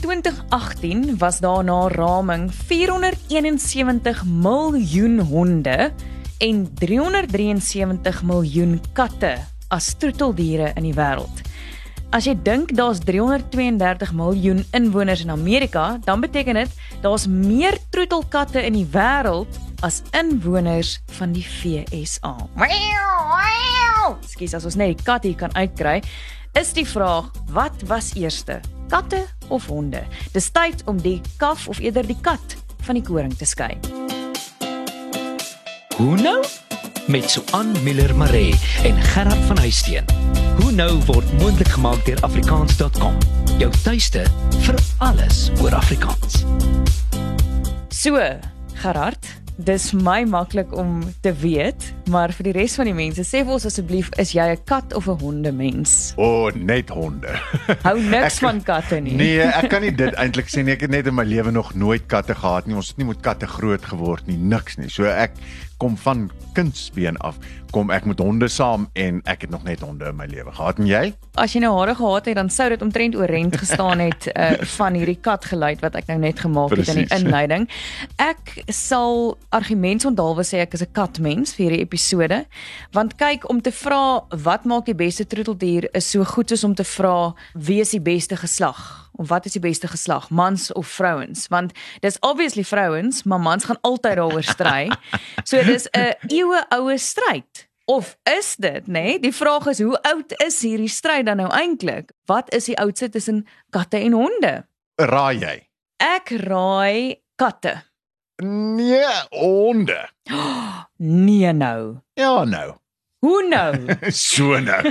2018 was daar na raming 471 miljoen honde en 373 miljoen katte as troeteldiere in die wêreld. As jy dink daar's 332 miljoen inwoners in Amerika, dan beteken dit daar's meer troetelkatte in die wêreld as inwoners van die FSA. Skus as ons net die kat hier kan uitkry, is die vraag, wat was eerste? Katte of honde? Dis tyd om die kaf of eerder die kat van die koring te skei. Hoe nou? Met Suan Miller Maree en Gerard van Huisteen. Hoe nou word moontlik gemaak deur afrikaans.com. Jou tuiste vir alles oor Afrikaans. So, Gerard, dis my maklik om te weet, maar vir die res van die mense, sê vir ons asseblief, is jy 'n kat of 'n hondemens? O, oh, net honde. Hou niks Ek- van katte nie. Nee, ek kan nie dit eintlik sê nie. Ek het net in my lewe nog nooit katte gehad nie. Ons het nie met katte groot geword nie, niks nie. So ek kom van kindsbeen af, kom ek met honde saam en ek het nog net honde in my lewe gehad. En jy? As jy nou hare gehad het, dan sou dit omtrent oorent gestaan het uh, van hierdie katgeluid wat ek nou net gemaak het in die inleiding. Ek sal argumentsonthaalwe sê ek is 'n katmens vir hierdie episode, want kyk om te vra wat maak die beste troeteldier is so goed soos om te vra wie is die beste geslag of wat is die beste geslag, mans of vrouens? Want dis obviously vrouens, maar mans gaan altyd daaroor stry. So dis 'n eeue oue stryd. Of is dit, nê? Nee? Die vraag is hoe oud is hierdie stryd dan nou eintlik? Wat is die oudste tussen katte en honde? Raai jy? Ek raai katte. Nee, honde. Nee nou. Ja, nou. Hoe nou? So nou.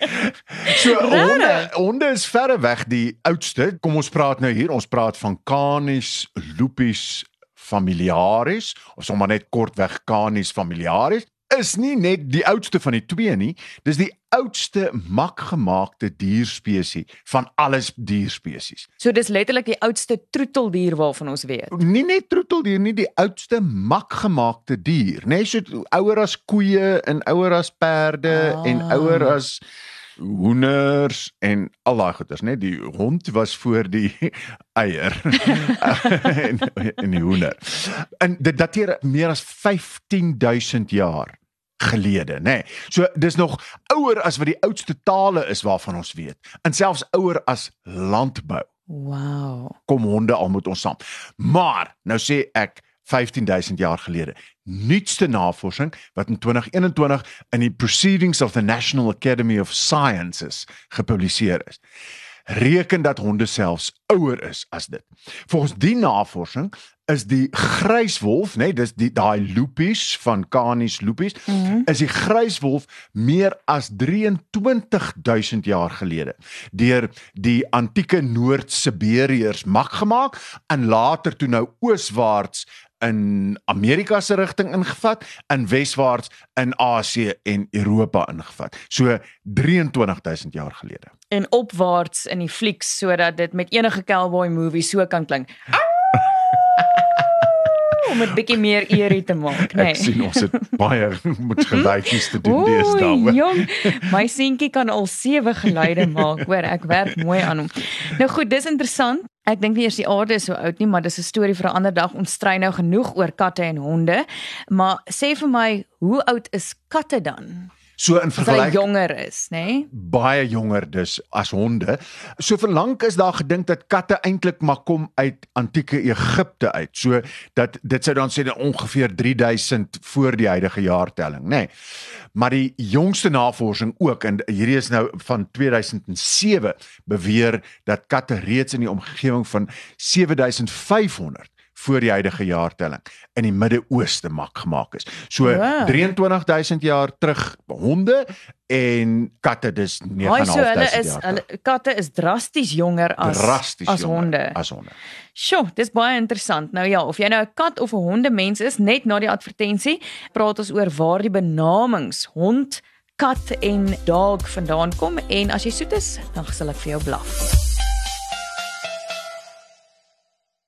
so honde, honde is verre weg die oudste. Kom ons praat nou hier, ons praat van Canis lupus familiaris of sommer net kortweg Canis familiaris is nie net die oudste van die twee nie, dis die oudste makgemaakte dierspesie van alles dierspesies. So dis letterlik die oudste troeteldier waarvan ons weet. Nie net troeteldier nie, die oudste makgemaakte dier, nê, nee, so ouer as koeie en ouer as perde Ah. en ouer as hoenders en al daai goeters, né? Die hond was voor die eier en, en die hoender. En dit dateer meer as 15000 jaar gelede, nê. Nee. So dis nog ouer as wat die oudste tale is waarvan ons weet. En selfs ouer as landbou Wow. kom honde al met ons saam. Maar nou sê ek 15000 jaar gelede. Nuutste navorsing wat in 2021 in die Proceedings of the National Academy of Sciences gepubliseer is. Reken dat honde selfs ouer is as dit. Volgens die navorsing is die gryswolf, nê, nee, dis die daai lupus van Canis lupus, mm -hmm. is die gryswolf meer as 23000 jaar gelede deur die antieke Noord-Siberiërs mak gemaak en later toe nou ooswaarts in Amerika se rigting ingevat en weswaarts in Asië en Europa ingevat. So 23000 jaar gelede. En opwaarts in die flieks sodat dit met enige cowboy movie so kan klink. Om dit bietjie meer eerie te maak, nê. Ek sien ons het baie moet geluidjies te doen Ooh, deesdae. jong, my seentjie kan al sewe geluide maak, hoor, ek werk mooi aan hom. Nou goed, dis interessant. Ek dink nie eers die aarde is so oud nie, maar dis 'n storie vir 'n ander dag. Ons stry nou genoeg oor katte en honde. Maar sê vir my, hoe oud is katte dan? So in vergelyking jonger is, nê? Nee? baie jonger dus as honde. So verlang is daar gedink dat katte eintlik maar kom uit antieke Egipte uit. So dat dit sou dan sê ongeveer 3000 voor die huidige jaartelling, nê. Nee. Maar die jongste navorsing ook en hierdie is nou van 2007 beweer dat katte reeds in die omgewing van 7500 voor die huidige jaartelling in die Midde-Ooste mak gemaak is. So Wow. 23000 jaar terug honde en katte dis 9500 Haai so hulle is jaar hulle katte is drasties jonger as drasties as jonger honde. As honde. Sjoe, dis baie interessant. Nou ja, of jy nou 'n kat of 'n hondemens is, net na die advertensie praat ons oor waar die benamings hond, kat en dog vandaan kom en as jy soet is, dan sal ek vir jou blaf.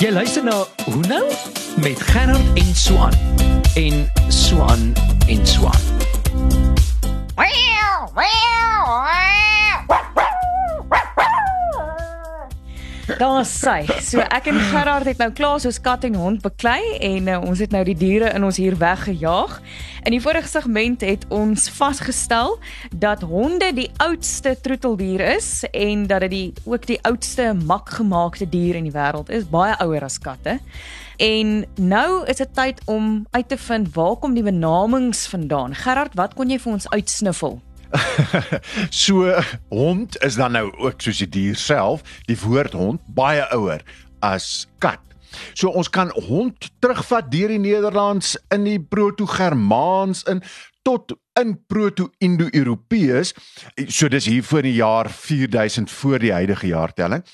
Jy luister na Hoe nou met Gerard en Swan en Swan en Swan. Daar sy. So ek en Gerard het nou klaar soos kat en hond beklei en uh, ons het nou die diere in ons hier weggejaag. In die vorige segment het ons vasgestel dat honde die oudste troeteldier is en dat dit die ook die oudste makgemaakte dier in die wêreld is, baie ouer as katte. En nou is dit tyd om uit te vind waar kom die benamings vandaan. Gerard, wat kon jy vir ons uitsniffel? so hond is dan nou ook soos die dier self, die woord hond baie ouer as kat. So ons kan hond terugvat deur die Nederlands in die Proto-Germaans in tot in Proto-Indo-Europeërs. So dis hier voor die jaar 4000 voor die huidige jaartelling.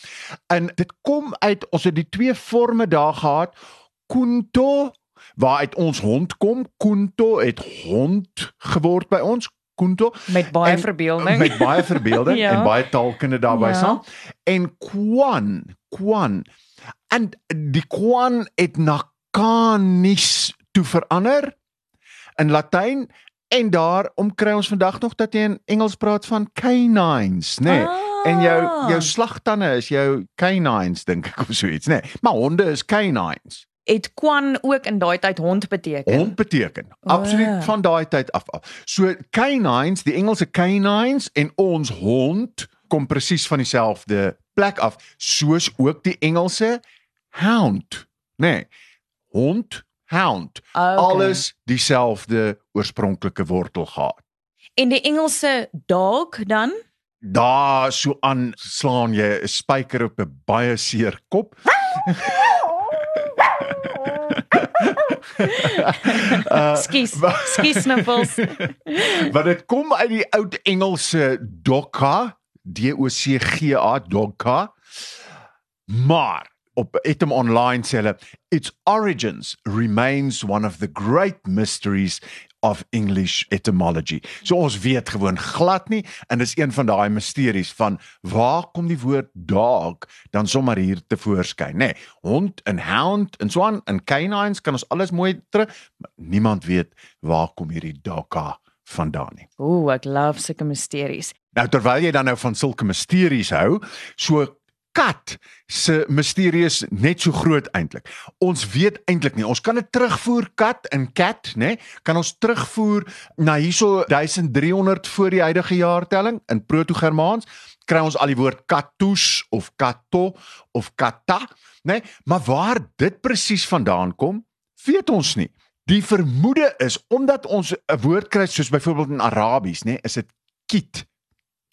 En dit kom uit ons het die twee forme daar gehad. Kunto waaruit ons hond kom. Kunto het hond geword by ons. Kunto met baie en, verbeelding. Met baie verbeelding Ja. en baie taalkunde daarbey Ja. saam. En Kwan, Kwan. En die Kwan het na Canis toe verander in Latyn en daarom kry ons vandag nog dat jy in Engels praat van canines, nê? Nee. Ah. En jou jou slagtande is jou canines dink ek of so iets, nê? Nee. Maar honde is canines. het Kwan ook in daai tyd hond beteken. Hond beteken absoluut van daai tyd af. af. So canines, die Engelse canines en ons hond kom presies van dieselfde plek af, soos ook die Engelse hound, nê? Nee, hond, hound, Ah, okay. alles dieselfde oorspronklike wortel gehad. En die Engelse dog dan? Daar so aan slaan jy 'n spyker op 'n baie seer kop. uh, Skies, skies sniffles. Want dit kom uit die oud Engelse dogga, D O C G A dogga. Maar op Etem Online sê hulle its origins remains one of the great mysteries of English etymology. So ons weet gewoon glad nie en dis een van daai misteries van waar kom die woord dog dan sommer hier te voorskyn, nê? Nee, hond en hound en so aan en canines kan ons alles mooi terug, maar niemand weet waar kom hierdie dogga vandaan nie. Ooh, ek love sulke misteries. Nou terwyl jy dan nou van sulke misteries hou, so kat se misterie is net so groot eintlik. Ons weet eintlik nie. Ons kan dit terugvoer kat en cat, né? Kan ons terugvoer na hierso 1300 voor die huidige jaartelling in Proto-Germaans kry ons al die woord katus of kato of kata, né? Maar waar dit presies vandaan kom, weet ons nie. Die vermoede is omdat ons 'n woord kry soos byvoorbeeld in Arabies, né, is dit kit.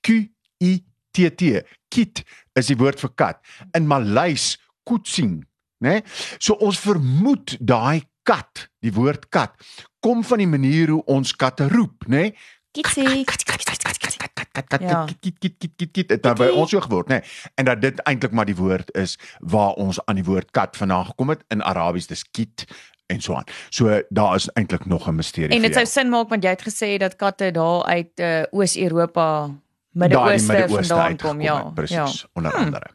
Q I T T. Kit is die woord vir kat. In Maleis kutsing, né? So ons vermoed daai kat, die woord kat, kom van die manier hoe ons katte roep, né? Kitsie. Kat kat kat kat kat kat kat kat Ja. kit kit kit kit kit kit dit het by ons so geword, né? En dat dit eintlik maar die woord is waar ons aan die woord kat vandaan gekom het in Arabies dis kit en so aan. So daar is eintlik nog 'n misterie En dit sou sin maak want jy het gesê dat katte daar uit uh, Oos-Europa, Midde-Ooste vandaan kom, ja. Presies, Ja. onder andere.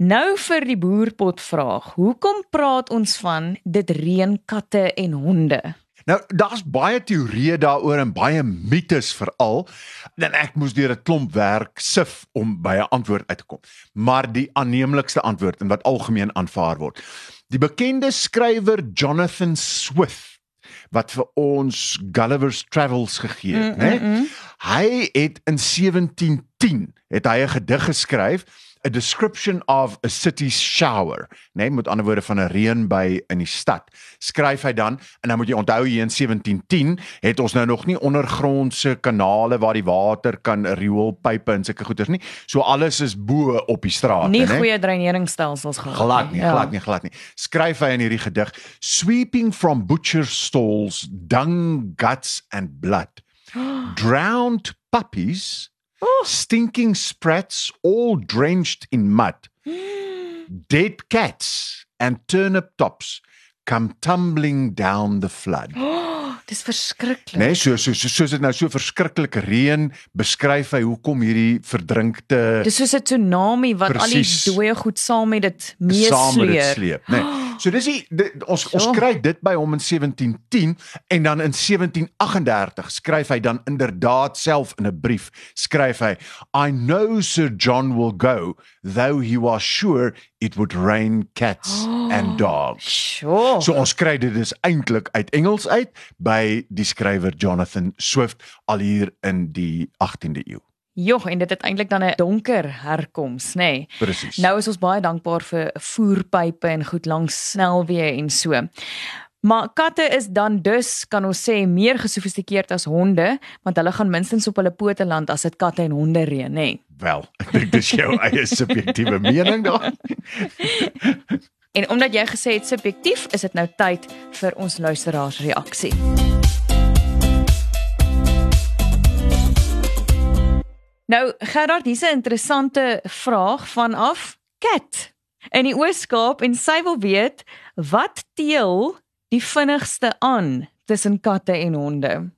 Nou vir die boerpot vraag. Hoekom praat ons van dit reën katte en honde? Nou, daar's baie teorieë daaroor en baie mites veral. En ek moes deur 'n klomp werk sif om by 'n antwoord uit te kom. Maar die aanneemlikste antwoord en wat algemeen aanvaar word. Die bekende skrywer Jonathan Swift wat vir ons Gulliver's Travels gegee het, né? Mm, mm, mm. Hy het in 1710 het hy 'n gedig geskryf, A Description of a City's Shower, né, nee, met ander woorde van 'n reënby in die stad. Skryf hy dan en dan moet jy onthou hier in 1710 het ons nou nog nie ondergrondse kanale waar die water kan rioolpype en sulke goeders nie. So alles is bo op die strate, Nie né? goeie dreineringsstelsels gehad. Glad nie, Ja. glad nie, glad nie. Skryf hy in hierdie gedig: Sweeping from butcher stalls, dung, guts and blood. Drowned puppies Oh. Stinking sprats all drenched in mud. Dead cats and turnip tops come tumbling down the flood. Oh, dis verskriklik. Nee, so so so soos dit nou so verskriklike reën beskryf hy hoekom hierdie verdrinkte Dis soos 'n tsunami wat al die dooie goed saam met dit saam met dit meesleep. sleep, nê. Nee. So dis die, die ons ons So. kry dit by hom in 1710 en dan in 1738 skryf hy dan inderdaad self in 'n brief skryf hy I know Sir John will go though he was sure it would rain cats and dogs. Sjoe. So ons kry dit dus eintlik uit Engels uit by die skrywer Jonathan Swift al hier in die 18de eeu. Jogg, en dit het eintlik dan 'n donker herkoms, nê. Nee. Presies. Nou is ons baie dankbaar vir voerpype en goed langs snelweë en so. Maar katte is dan dus kan ons sê meer gesofistikeerd as honde, want hulle gaan minstens op hulle pote land as dit katte en honde reën, nê. Nee. Wel, ek dink dis jou eie subjektiewe mening daar. En omdat jy gesê het subjektief, is dit nou tyd vir ons luisteraars reaksie. Nou, Gerard, hier's 'n interessante vraag vanaf Kat in die Oos-Kaap en sy wil weet wat teel die vinnigste aan tussen katte en honde.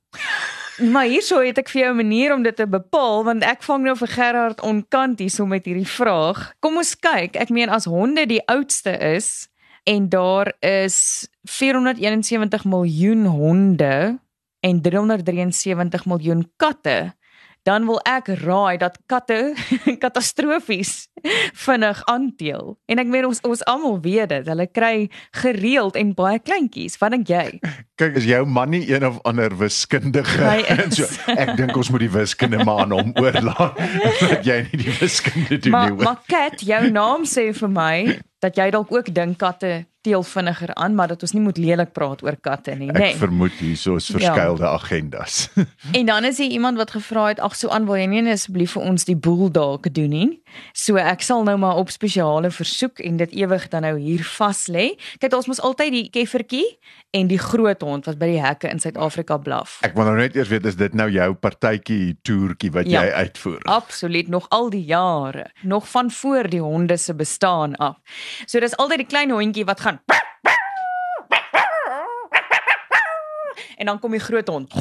Maar hierso het ek vir jou 'n manier om dit te bepaal want ek vang nou vir Gerard onkant hierso met hierdie vraag. Kom ons kyk. Ek meen as honde die oudste is en daar is 471 miljoen honde en 373 miljoen katte, dan wil ek raai dat katte katastrofies vinnig aanteel. En ek meen ons ons almal weet dit. Hulle kry gereeld en baie kleintjies. Wat dink jy? Kyk, is jou man nie een of ander wiskundige en so. Ek dink ons moet die wiskunde maar aan hom oorlaat dat jy nie die wiskunde doen Maar nie. hoor. maar Kat, jou naam sê vir my dat jy dalk ook dink katte teel vinniger aan, maar dat ons nie moet lelik praat oor katte nie, Ek nê. vermoed hierso is verskeidelde ja. agendas. En dan is hier iemand wat gevra het, ag so aan wil jy nie asseblief vir ons die boel dalk doen nie. So ek sal nou maar op spesiale versoek en dit ewig dan nou hier vas lê. Kyk, ons mos altyd die keffertjie en die groot hond wat by die hekke in Suid-Afrika blaf. Ek wil nou net eers weet is dit nou jou partytjie toertjie wat Ja. jy uitvoer? Absoluut nog al die jare, nog van voor die honde se bestaan af. So dis altyd die klein hondjie wat gaan En dan kom die groot hond.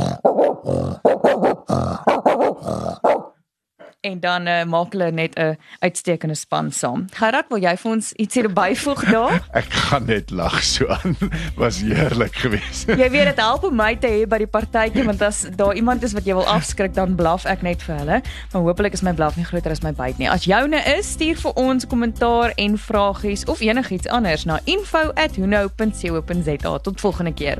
En dan uh, maak hulle net 'n uitstekende span saam. Gerard, wil jy vir ons ietsie byvoeg daar? Ek gaan net lag so aan. Was heerlik geweest. Jy weet dit help om my te hê by die partytjie want as daar iemand is wat jy wil afskrik dan blaf ek net vir hulle. Maar hopelik is my blaf nie groter as my byt nie. As joune is, stuur vir ons kommentaar en vragies of enigiets anders na info@huno.co.za. Tot volgende keer.